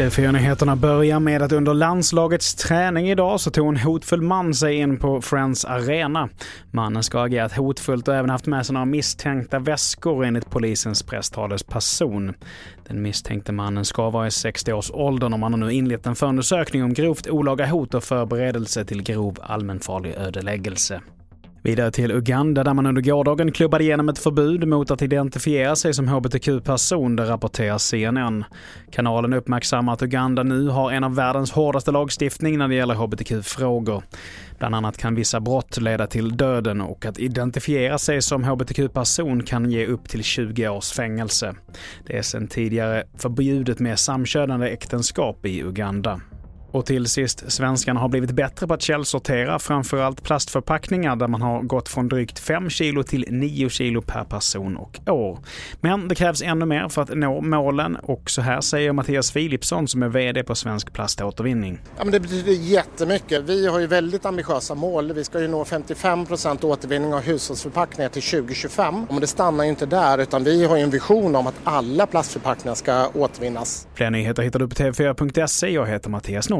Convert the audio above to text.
TV4-nyheterna börjar med att under landslagets träning idag så tog en hotfull man sig in på Friends Arena. Mannen ska ha agerat hotfullt och även haft med sig några misstänkta väskor enligt polisens presstalesperson. Den misstänkte mannen ska vara i 60-årsåldern och man har nu inlett en förundersökning om grovt olaga hot och förberedelse till grov allmänfarlig ödeläggelse. Vidare till Uganda där man under gårdagen klubbade igenom ett förbud mot att identifiera sig som hbtq-person, det rapporterar CNN. Kanalen uppmärksammar att Uganda nu har en av världens hårdaste lagstiftning när det gäller hbtq-frågor. Bland annat kan vissa brott leda till döden och att identifiera sig som hbtq-person kan ge upp till 20 års fängelse. Det är sedan tidigare förbjudet med samkönade äktenskap i Uganda. Och till sist, svenskarna har blivit bättre på att källsortera framförallt plastförpackningar där man har gått från drygt 5 kilo till 9 kilo per person och år. Men det krävs ännu mer för att nå målen och så här säger Mattias Philipsson som är VD på Svensk Plaståtervinning. Ja, men det betyder jättemycket. Vi har ju väldigt ambitiösa mål. Vi ska ju nå 55% återvinning av hushållsförpackningar till 2025. Men det stannar ju inte där utan vi har ju en vision om att alla plastförpackningar ska återvinnas. Fler nyheter hittar du på tv4.se. Jag heter Mattias Nord.